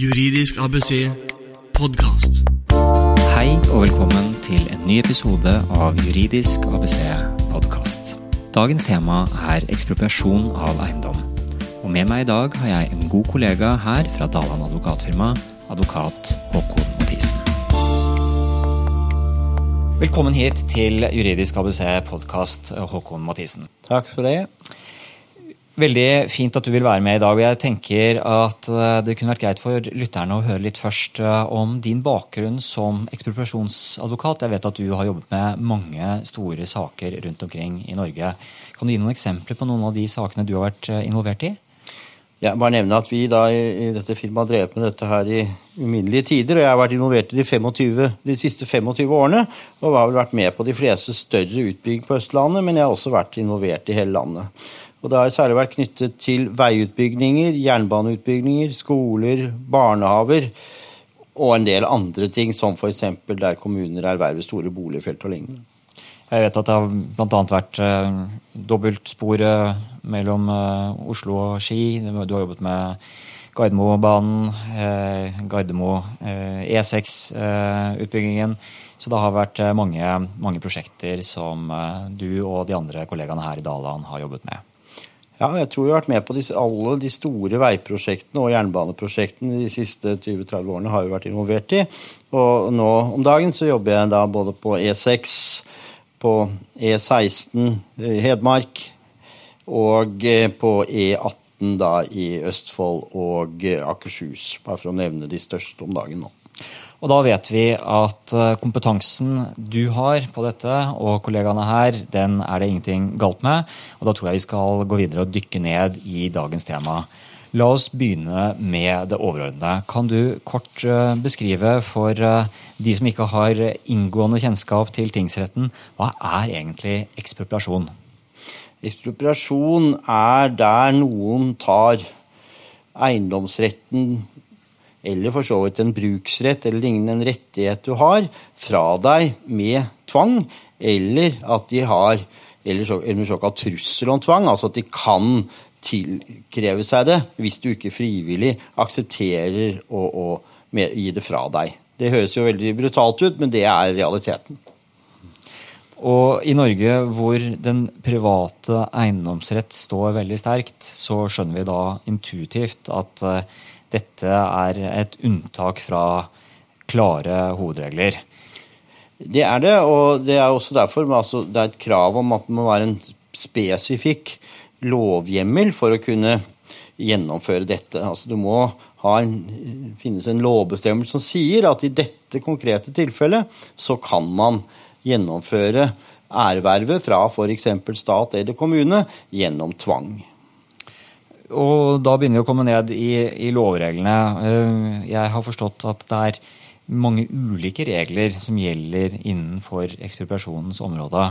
Juridisk ABC podkast. Hei og velkommen til en ny episode av Juridisk ABC podkast. Dagens tema er ekspropriasjon av eiendom. Og med meg i dag har jeg en god kollega her fra Daland advokatfirma, advokat Håkon Mathisen. Velkommen hit til Juridisk ABC podkast, Håkon Mathisen. Takk for det. Veldig fint at du vil være med i dag. og Jeg tenker at eh, det kunne vært greit for lytterne å høre litt først eh, om din bakgrunn som ekspropriasjonsadvokat. Jeg vet at du har jobbet med mange store saker rundt omkring i Norge. Kan du gi noen eksempler på noen av de sakene du har vært eh, involvert i? Jeg bare nevne at Vi da i, dette firmaet har drevet med dette her i uminnelige tider. og Jeg har vært involvert i de, 25, de siste 25 årene og har vel vært med på de fleste større utbygging på Østlandet, men jeg har også vært involvert i hele landet. Og Det har særlig vært knyttet til veiutbygninger, jernbaneutbygninger, skoler, barnehaver og en del andre ting, som f.eks. der kommuner erverver store boligfelt og lignende. Jeg vet at det har bl.a. vært eh, dobbeltsporet mellom eh, Oslo og Ski. Du har jobbet med Gardermobanen, eh, Gardermo eh, E6-utbyggingen. Så det har vært eh, mange, mange prosjekter som eh, du og de andre kollegaene her i Daland har jobbet med. Ja, jeg tror vi har vært med på disse, alle de store veiprosjektene og jernbaneprosjektene de siste 20-30 årene har vi vært involvert i. Og nå om dagen så jobber jeg da både på E6, på E16 i Hedmark og eh, på E18 da i Østfold og eh, Akershus. Bare for å nevne de største om dagen nå. Og da vet vi at eh, kompetansen du har på dette, og kollegaene her, den er det ingenting galt med. Og da tror jeg vi skal gå videre og dykke ned i dagens tema. La oss begynne med det overordnede. Kan du kort eh, beskrive for eh, de som ikke har inngående kjennskap til tingsretten, hva er egentlig ekspropriasjon? Ekspropriasjon er der noen tar eiendomsretten eller for så vidt en bruksrett eller lignende en rettighet du har, fra deg med tvang, eller at de har eller, så, eller såkalt trussel om tvang, altså at de kan tilkreve seg det hvis du ikke frivillig aksepterer å, å med, gi det fra deg. Det høres jo veldig brutalt ut, men det er realiteten. Og i Norge hvor den private eiendomsrett står veldig sterkt, så skjønner vi da intuitivt at uh, dette er et unntak fra klare hovedregler. Det er det, og det er også derfor altså, det er et krav om at det må være en spesifikk lovhjemmel for å kunne gjennomføre dette. Altså, det må en, finnes en lovbestemmelse som sier at i dette konkrete tilfellet så kan man gjennomføre ervervet fra f.eks. stat eller kommune gjennom tvang. Og da begynner vi å komme ned i, i, lovreglene. Eh, jeg har forstått at det er mange ulike regler som gjelder innenfor ekspropriasjonens område.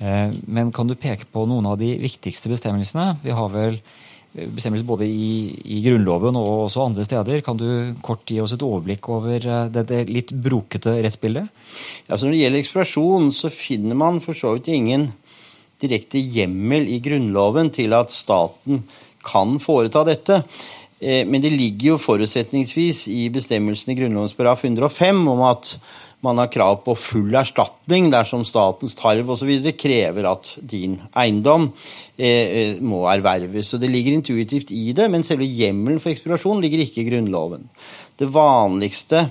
Eh, men kan du peke på noen av de viktigste bestemmelsene? Vi har vel bestemmelser både i, i Grunnloven og også andre steder. Kan du kort gi oss et overblikk over eh, dette litt brokete rettsbildet? Ja, når det gjelder ekspropriasjon, så finner man for så vidt ingen direkte hjemmel i Grunnloven til at staten kan foreta dette. Eh, men det ligger jo forutsetningsvis i bestemmelsen i Grunnloven § 105 om at man har krav på full erstatning dersom statens tarv osv. krever at din eiendom eh, må erverves. Så Det ligger intuitivt i det, men selve hjemmelen for eksplorasjon ligger ikke i Grunnloven. Det vanligste,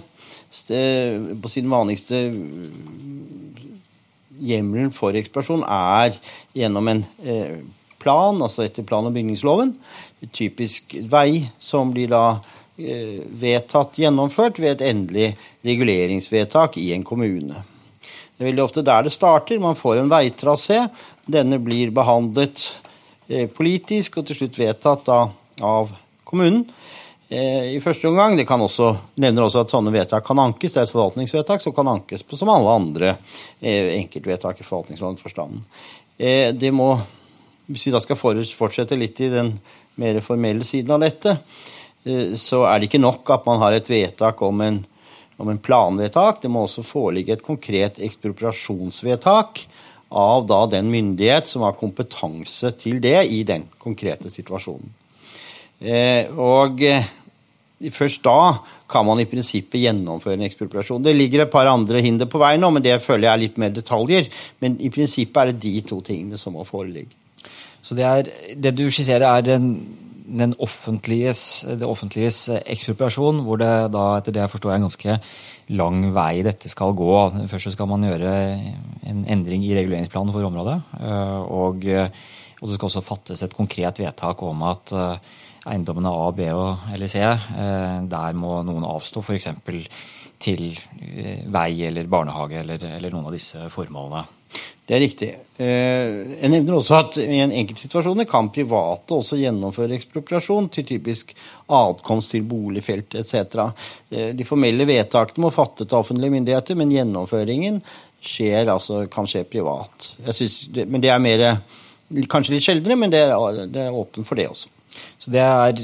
på sin vanligste hjemmelen for eksplorasjon er gjennom en eh, plan, altså etter plan- og bygningsloven. Typisk vei som blir da eh, vedtatt gjennomført ved et endelig reguleringsvedtak i en kommune. Det er veldig ofte der det starter. Man får en veitrasé. Denne blir behandlet eh, politisk og til slutt vedtatt av kommunen eh, i første omgang. Det kan også, nevner også at sånne vedtak kan ankes. Det er et forvaltningsvedtak som kan ankes på som alle andre enkeltvedtak i forvaltningslovens forstand. Det må hvis vi da skal fortsette litt i den mer formelle siden av dette, eh, så er det ikke nok at man har et vedtak om en, om en planvedtak. Det må også foreligge et konkret ekspropriasjonsvedtak av da den myndighet som har kompetanse til det i den konkrete situasjonen. Eh, og eh, Først da kan man i prinsippet gjennomføre en ekspropriasjon. Det ligger et par andre hinder på vei nå, men det føler jeg er litt mer detaljer. Men i prinsippet er det de to tingene som må foreligge. Så det, er, det du skisserer, er den, den offentliges, det offentliges ekspropriasjon, hvor det da, etter det jeg forstår, er en ganske lang vei dette skal gå. Først skal man gjøre en endring i reguleringsplanen for området. øh, Og, og det skal også fattes et konkret vedtak om at eiendommene A, B og, eller C, eh, der må noen avstå f.eks. til eh, vei eller barnehage eller, eller, noen av disse formålene. Det er riktig. Eh, jeg nevner også at i en enkeltsituasjoner kan private også gjennomføre ekspropriasjon til typisk adkomst til boligfelt etc. De formelle vedtakene må fattes av offentlige myndigheter, men gjennomføringen skjer, altså, kan skje privat. Det, men det er mer, kanskje litt sjeldnere, men det er, det er åpent for det også. Så det er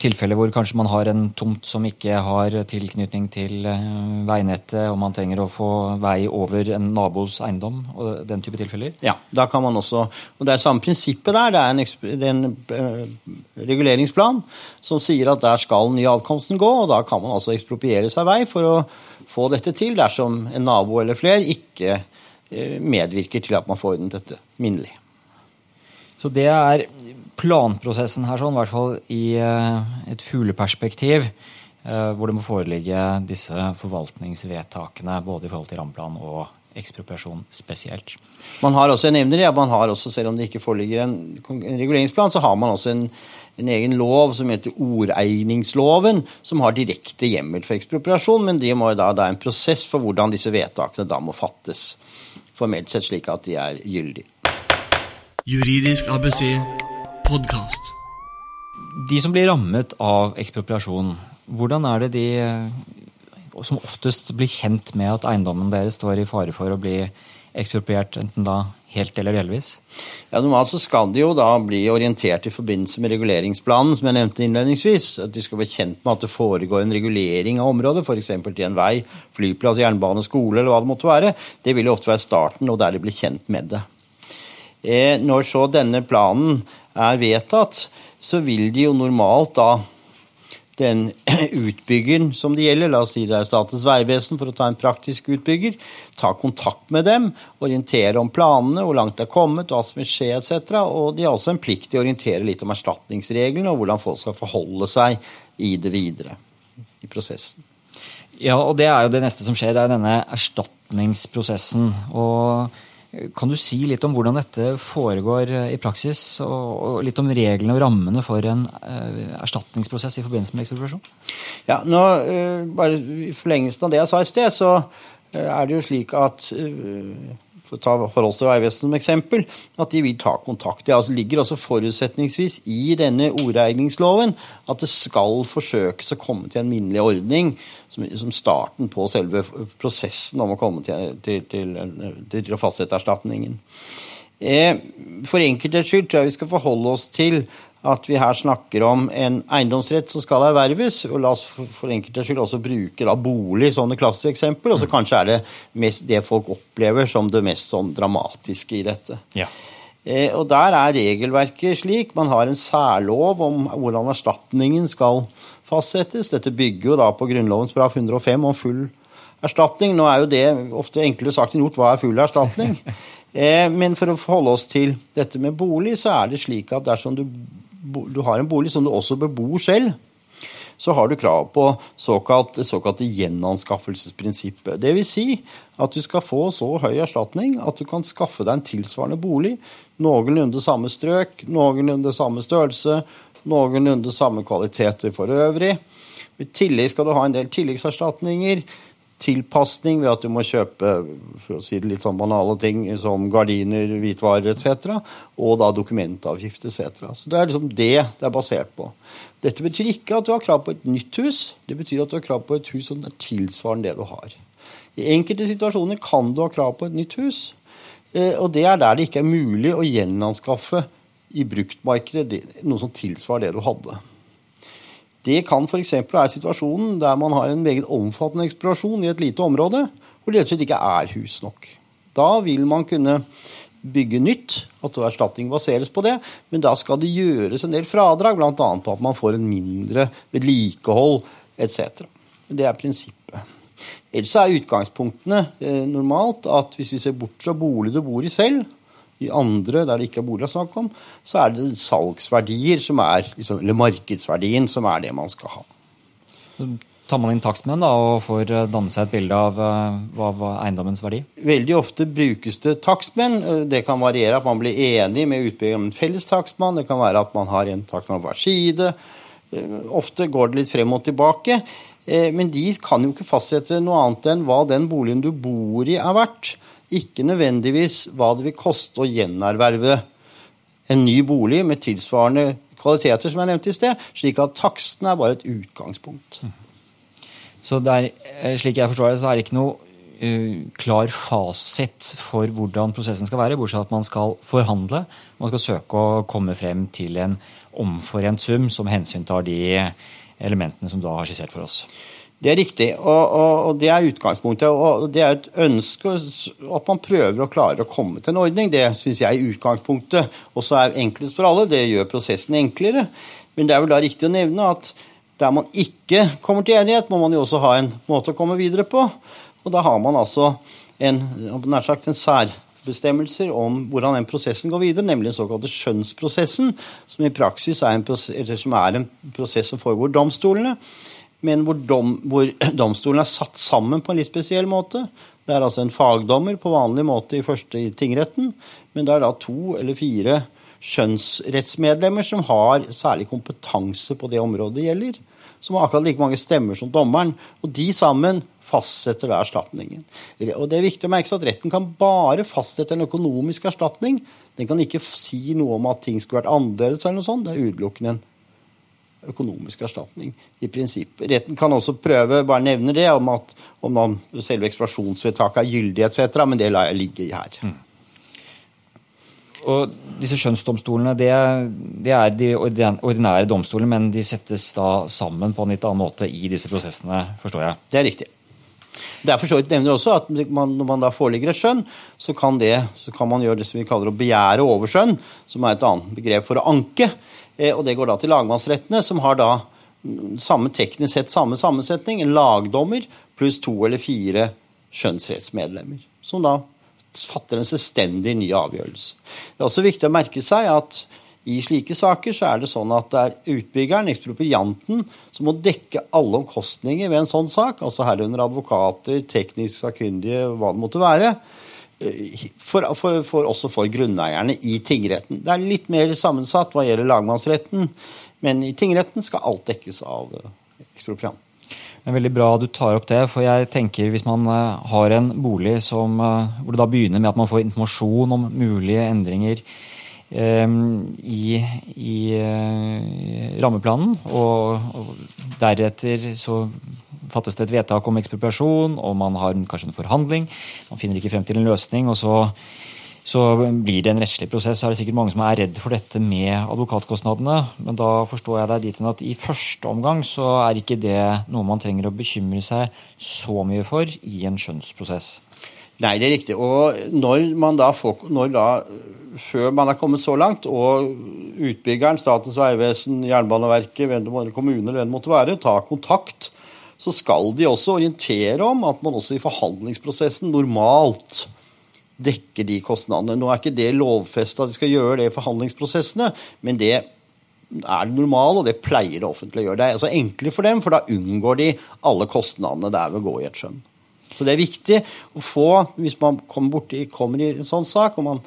tilfeller hvor kanskje man har en tomt som ikke har tilknytning til eh, veinettet, og man trenger å få vei over en nabos eiendom, og den type tilfeller? Ja, da kan man også Og det er samme prinsippet der. Det er en, det er en uh, reguleringsplan som sier at der skal nye adkomsten gå, og da kan man altså ekspropriere seg vei for å få dette til dersom en nabo eller flere ikke uh, medvirker til at man får dette minnelig. Så det er planprosessen her, sånn, i hvert fall i eh, et fugleperspektiv, eh, hvor det må foreligge disse forvaltningsvedtakene både i forhold til ramplan og ekspropriasjon spesielt. Man har også, jeg nevner det, man har også, Selv om det ikke foreligger en, en reguleringsplan, så har man også en, en, egen lov som heter ordegningsloven, som har direkte hjemmel for ekspropriasjon, men det må da, det er en prosess for hvordan disse vedtakene da må fattes. Formelt sett slik at de er gyldige. Juridisk ABC podkast. De som blir rammet av ekspropriasjon, hvordan er det de som oftest blir kjent med at eiendommen deres står i fare for å bli ekspropriert, enten da helt eller delvis? Ja, Normalt så skal de jo da bli orientert i forbindelse med reguleringsplanen, som jeg nevnte innledningsvis. At de skal bli kjent med at det foregår en regulering av området, f.eks. til en vei, flyplass, jernbane, skole eller hva det måtte være. Det vil jo ofte være starten, og der de blir kjent med det. Eh, når så denne planen er vedtatt, så vil de jo normalt da den utbyggeren som det gjelder, la oss si det er Statens vegvesen for å ta en praktisk utbygger, ta kontakt med dem, orientere om planene, hvor langt det er kommet, hva som vil skje etc. Og de har også en plikt til å orientere litt om erstatningsreglene og hvordan folk skal forholde seg i det videre i prosessen. Ja, og det er jo det neste som skjer, det er denne erstatningsprosessen. og kan du si litt om hvordan dette foregår i praksis, og litt om reglene og rammene for en uh, erstatningsprosess i forbindelse med ekspropriasjon? Ja, nå, uh, bare I forlengelsen av det jeg sa i sted, så er det jo slik at for å ta forhold til Vegvesenet som eksempel, at de vil ta kontakt. Det altså ligger også forutsetningsvis i denne ordregningsloven at det skal forsøkes å komme til en minnelig ordning som, som starten på selve prosessen om å komme til, til, til, til å fastsette erstatningen. Eh, for enkelthets skyld tror jeg vi skal forholde oss til at vi her snakker om en eiendomsrett som skal erverves. og La oss for enkeltes skyld også bruke da bolig som det klasseeksempel. Og så kanskje er det mest det folk opplever som det mest sånn dramatiske i dette. Ja. Eh, og Der er regelverket slik. Man har en særlov om hvordan erstatningen skal fastsettes. Dette bygger jo da på Grunnlovens paragraf 105 om full erstatning. Nå er jo det ofte enklere sagt enn gjort. Hva er full erstatning? Eh, men for å forholde oss til dette med bolig, så er det slik at dersom du du har en bolig som du også bebor selv, så har du krav på såkalt, såkalte gjenanskaffelsesprinsippet. Dvs. Si at du skal få så høy erstatning at du kan skaffe deg en tilsvarende bolig. Noenlunde samme strøk, noenlunde samme størrelse, noenlunde samme kvaliteter for øvrig. I tillegg skal du ha en del tilleggserstatninger tilpasning ved at du må kjøpe for å si det litt sånn banale ting som gardiner, hvitvarer etc. Og da dokumentavgift etc. Så Det er liksom det det er basert på. Dette betyr ikke at du har krav på et nytt hus. Det betyr at du har krav på et hus som er tilsvarende det du har. I enkelte situasjoner kan du ha krav på et nytt hus. Eh, og det er der det ikke er mulig å gjenanskaffe i bruktmarkedet noe som tilsvarer det du hadde. Det kan f.eks. være situasjonen der man har en meget omfattende eksplorasjon i et lite område hvor det rett og slett ikke er hus nok. Da vil man kunne bygge nytt, at erstatning baseres på det. Men da skal det gjøres en del fradrag, bl.a. på at man får en mindre vedlikehold etc. Det er prinsippet. Ellers er utgangspunktene eh, normalt at hvis vi ser bort fra bolig du bor i selv, i andre der det ikke er bolig å snakke om, så er det salgsverdier som er, liksom, eller markedsverdien som er det man skal ha. Så tar man inn takstmenn da, og får eh, danne seg et bilde av hva var eiendommens verdi? Veldig ofte brukes det takstmenn. Det kan variere at man blir enig med utbygger om en felles takstmann. Det kan være at man har en takstmann på hver side. Ofte går det litt frem og tilbake. Men de kan jo ikke fastsette noe annet enn hva den boligen du bor i, er verdt. Ikke nødvendigvis hva det vil koste å gjenerverve en ny bolig med tilsvarende kvaliteter, som jeg nevnte i sted, slik at taksten er bare et utgangspunkt. Så er, eh, slik jeg forstår det, så er det ikke noe uh, klar fasit for hvordan prosessen skal være, bortsett fra at man skal forhandle. Man skal søke å komme frem til en omforent sum som hensyntar de elementene som da har skissert for oss. Det er riktig, og, og, og, det er utgangspunktet. og Det er et ønske at man prøver å klare å komme til en ordning. Det syns jeg er utgangspunktet. Og så er enklest for alle. Det gjør prosessen enklere. Men det er vel da riktig å nevne at der man ikke kommer til enighet, må man jo også ha en måte å komme videre på. Og da har man altså en, nær sagt en særbestemmelser om hvordan den prosessen går videre, nemlig den såkalte skjønnsprosessen, som i praksis er en prosess, som, er en prosess som foregår domstolene men hvor, dom, hvor domstolen er satt sammen på en litt spesiell måte. Det er altså en fagdommer på vanlig måte i første tingretten, men det er da to eller fire skjønnsrettsmedlemmer som har særlig kompetanse på det området det gjelder. Som har akkurat like mange stemmer som dommeren. Og de sammen fastsetter da erstatningen. Og det er viktig å merke seg at retten kan bare fastsette en økonomisk erstatning. Den kan ikke si noe om at ting skulle vært annerledes eller noe sånt. Det er utelukkende en økonomisk erstatning. i prinsippet. Retten kan også prøve, bare nevne det, om at om man, selve eksplosjonsvedtaket er gyldig etc., men det lar jeg ligge i her. Mm. Og disse skjønnsdomstolene det, det, er de ordinære domstolene, men de settes da sammen på en litt annen måte i disse prosessene, forstår jeg? Det er riktig. Derfor så nevner også at man, når man da foreligger et skjønn, så kan, det, så kan man gjøre det som vi kaller å begjære overskjønn, som er et annet begrep for å anke. Eh, og det går da til lagmannsrettene, som har da mm, samme teknisk sett samme sammensetning. En lagdommer pluss to eller fire skjønnsrettsmedlemmer. Som da fatter en selvstendig ny avgjørelse. Det er også viktig å merke seg at i slike saker så er det sånn at det er utbyggeren, eksproprianten, som må dekke alle omkostninger ved en sånn sak, altså herunder advokater, teknisk sakkyndige, hva det måtte være for, for, for, også for grunneierne i tingretten. Det er litt mer sammensatt hva gjelder lagmannsretten, men i tingretten skal alt dekkes av eksproprianten. Det er veldig bra du tar opp det, for jeg tenker hvis man eh, har en bolig som, eh, hvor det da begynner med at man får informasjon om mulige endringer i, i rammeplanen, og, og deretter så fattes det et vedtak om ekspropriasjon, og man har kanskje en forhandling. Man finner ikke frem til en løsning, og så, så blir det en rettslig prosess. Så er det sikkert mange som er redd for dette med advokatkostnadene. Men da forstår jeg deg dit hen at i første omgang så er ikke det noe man trenger å bekymre seg så mye for i en skjønnsprosess. Nei, det er riktig. Og når man da får når da, Før man er kommet så langt, og utbyggeren, Statens vegvesen, Jernbaneverket, kommuner hvem det måtte være, tar kontakt så skal de også orientere om at man også i forhandlingsprosessen normalt dekker de kostnadene. Nå er ikke det lovfesta at de skal gjøre det i forhandlingsprosessene, men det er det normale, og det pleier det offentlige å gjøre. Det er altså enklere for dem, for da unngår de alle kostnadene det er ved å gå i et skjønn. Så det er viktig å få, hvis man kommer, borti, kommer i en sånn sak, og man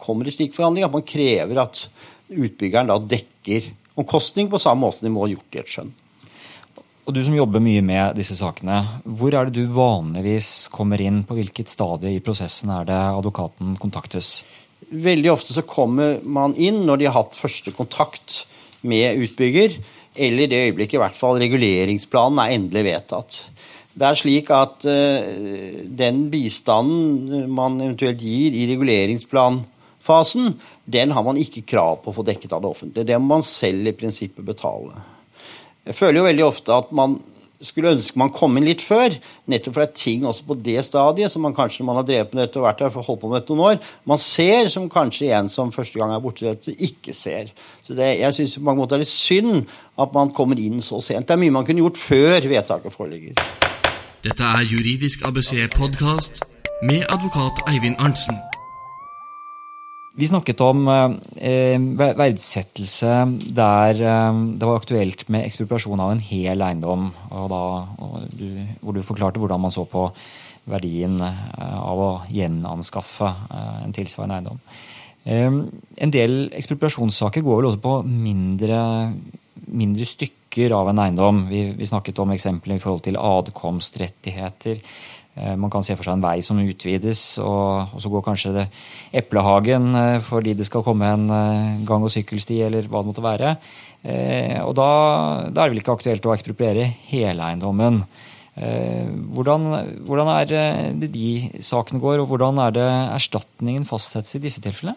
kommer i slik forhandling, at man krever at utbyggeren da dekker omkostning på samme måte som de må ha gjort i et skjønn. Og Du som jobber mye med disse sakene, hvor er det du vanligvis kommer inn? På hvilket stadie i prosessen er det advokaten kontaktes? Veldig ofte så kommer man inn når de har hatt første kontakt med utbygger, eller i det øyeblikket i hvert fall reguleringsplanen er endelig vedtatt. Det er slik at uh, den bistanden man eventuelt gir i reguleringsplanfasen, den har man ikke krav på å få dekket av det offentlige. Det må man selv i prinsippet betale. Jeg føler jo veldig ofte at man skulle ønske man kom inn litt før. Nettopp for det er ting også på det stadiet som man kanskje man har drevet med dette og vært der for holdt på med dette noen år, man ser som kanskje en som første gang er borti dette, ikke ser. Så det, jeg syns på mange måter er litt synd at man kommer inn så sent. Det er mye man kunne gjort før vedtaket foreligger. Dette er Juridisk ABC podkast med advokat Eivind Arntzen. Vi snakket om eh, verdsettelse der eh, det var aktuelt med ekspropriasjon av en hel eiendom. Og da, og du, hvor du forklarte hvordan man så på verdien eh, av å gjenanskaffe eh, en tilsvarende eiendom. Eh, en del ekspropriasjonssaker går vel også på mindre, mindre stykker av en eiendom. Vi, vi snakket om eksempler i forhold til adkomstrettigheter. Eh, man kan se for seg en vei som utvides, og, og så går kanskje det eplehagen eh, fordi det skal komme en eh, gang- og sykkelsti, eller hva det måtte være. Og da, da, er det vel ikke aktuelt å ekspropriere hele eiendommen. Hvordan, hvordan, er det de sakene går, og hvordan er det erstatningen fastsettes i disse tilfellene?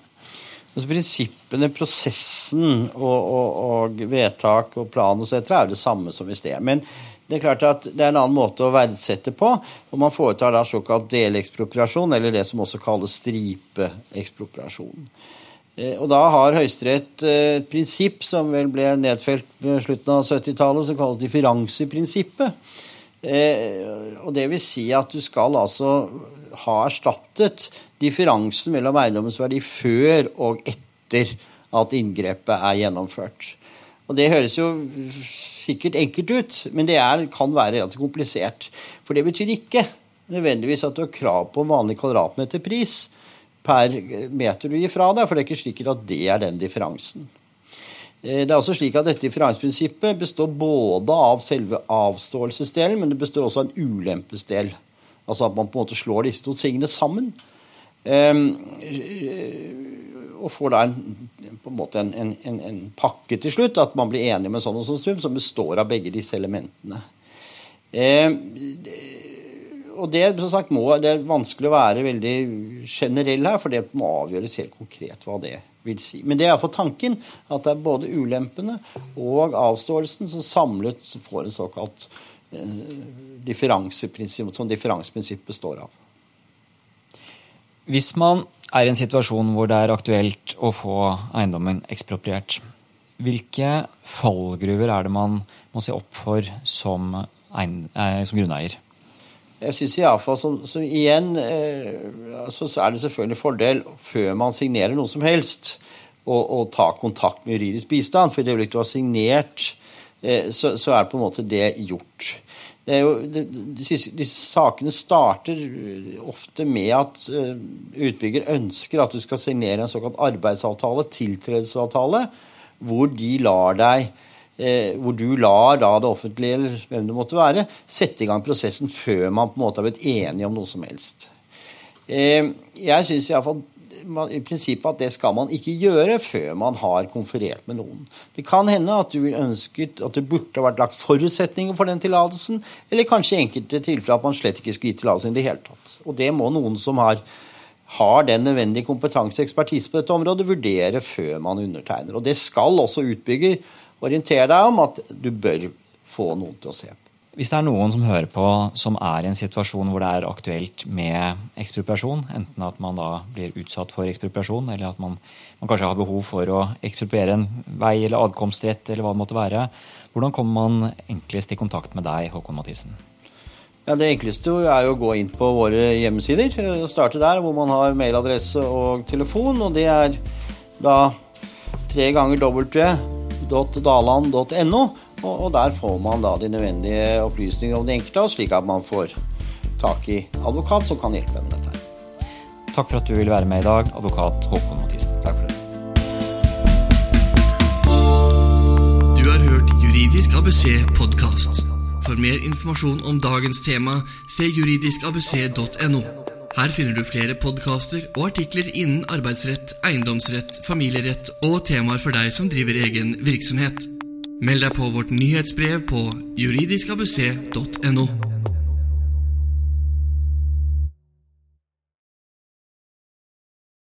Altså Prinsippene, prosessen og, og, og vedtak og plan og så er jo det samme som i sted. Men det er klart at det er en annen måte å verdsette på. og Man foretar da såkalt delekspropriasjon, eller det som også kalles stripeekspropriasjon. Eh, og Da har Høyesterett eh, et prinsipp som vel ble nedfelt ved slutten av 70-tallet, som kalles differanseprinsippet. Eh, og det vil si at du skal altså ha erstattet differansen mellom eiendommens verdi før og etter at inngrepet er gjennomført. Og det høres jo sikkert enkelt ut, men det er, kan være relativt komplisert. For det betyr ikke nødvendigvis at du har krav på vanlig kvadratmeterpris per meter du gir fra deg, for det er ikke sikkert at det er den differansen. Eh, det er også slik at Dette differansprinsippet består både av selve avståelsesdelen, men det består også av en ulempesdel. Altså at man på en måte slår disse to tingene sammen. Um, og får da en, på en måte en, en, en, pakke til slutt, at man blir enig med sånn og sånn sum, som består av begge disse elementene. Eh, og det, som sagt, må, det er vanskelig å være veldig generell her, for det må avgjøres helt konkret hva det vil si. Men det er iallfall tanken, at det er både ulempene og avståelsen som samlet får en såkalt differanseprinsipp, som differanseprinsipp består av. Hvis man er i en situasjon hvor det er aktuelt å få eiendommen ekspropriert, hvilke fallgruver er det man må se opp for som, eh, som grunneier? Jeg synes iallfall som, som igjen eh, altså, så er det selvfølgelig en fordel før man signerer noe som helst, å ta kontakt med juridisk bistand. For i det øyeblikket du har signert, eh, så, så, er på en måte det gjort. Jo, disse, disse, sakene starter ofte med at uh, utbygger ønsker at du skal signere en såkalt arbeidsavtale, tiltredelsesavtale, hvor de lar deg hvor du lar da det offentlige, eller hvem det måtte være, sette i gang prosessen før man på en måte har blitt enige om noe som helst. Jeg syns iallfall man, i prinsippet at det skal man ikke gjøre før man har konferert med noen. Det kan hende at du ønsket at det burde vært lagt forutsetninger for den tillatelsen, eller kanskje i enkelte tilfeller at man slett ikke skulle gi tillatelse i det hele tatt. Og det må noen som har, har den nødvendige kompetanse og ekspertise på dette området, vurdere før man undertegner. Og det skal også utbygger orientere deg om at du bør få noen til å se på. Hvis det er noen som hører på som er i en situasjon hvor det er aktuelt med ekspropriasjon, enten at man da blir utsatt for ekspropriasjon, eller at man, man kanskje har behov for å ekspropriere en vei eller adkomstrett, eller hva det måtte være, hvordan kommer man enklest i kontakt med deg, Håkon Mathisen? Ja, Det enkleste er jo å gå inn på våre hjemmesider. og Starte der hvor man har mailadresse og telefon. Og det er da tre ganger w.daland.no. Og, og, der får man da de nødvendige opplysninger om det enkelte, slik at man får tak i advokat som kan hjelpe med dette. Takk for at du ville være med i dag, advokat Håkon Mathisen. Takk for det. Du har hørt Juridisk ABC podkast. For mer informasjon om dagens tema, se juridiskabc.no. Her finner du flere podkaster og artikler innen arbeidsrett, eiendomsrett, familierett og temaer for deg som driver egen virksomhet. Meld deg på vårt nyhetsbrev på juridiskabc.no.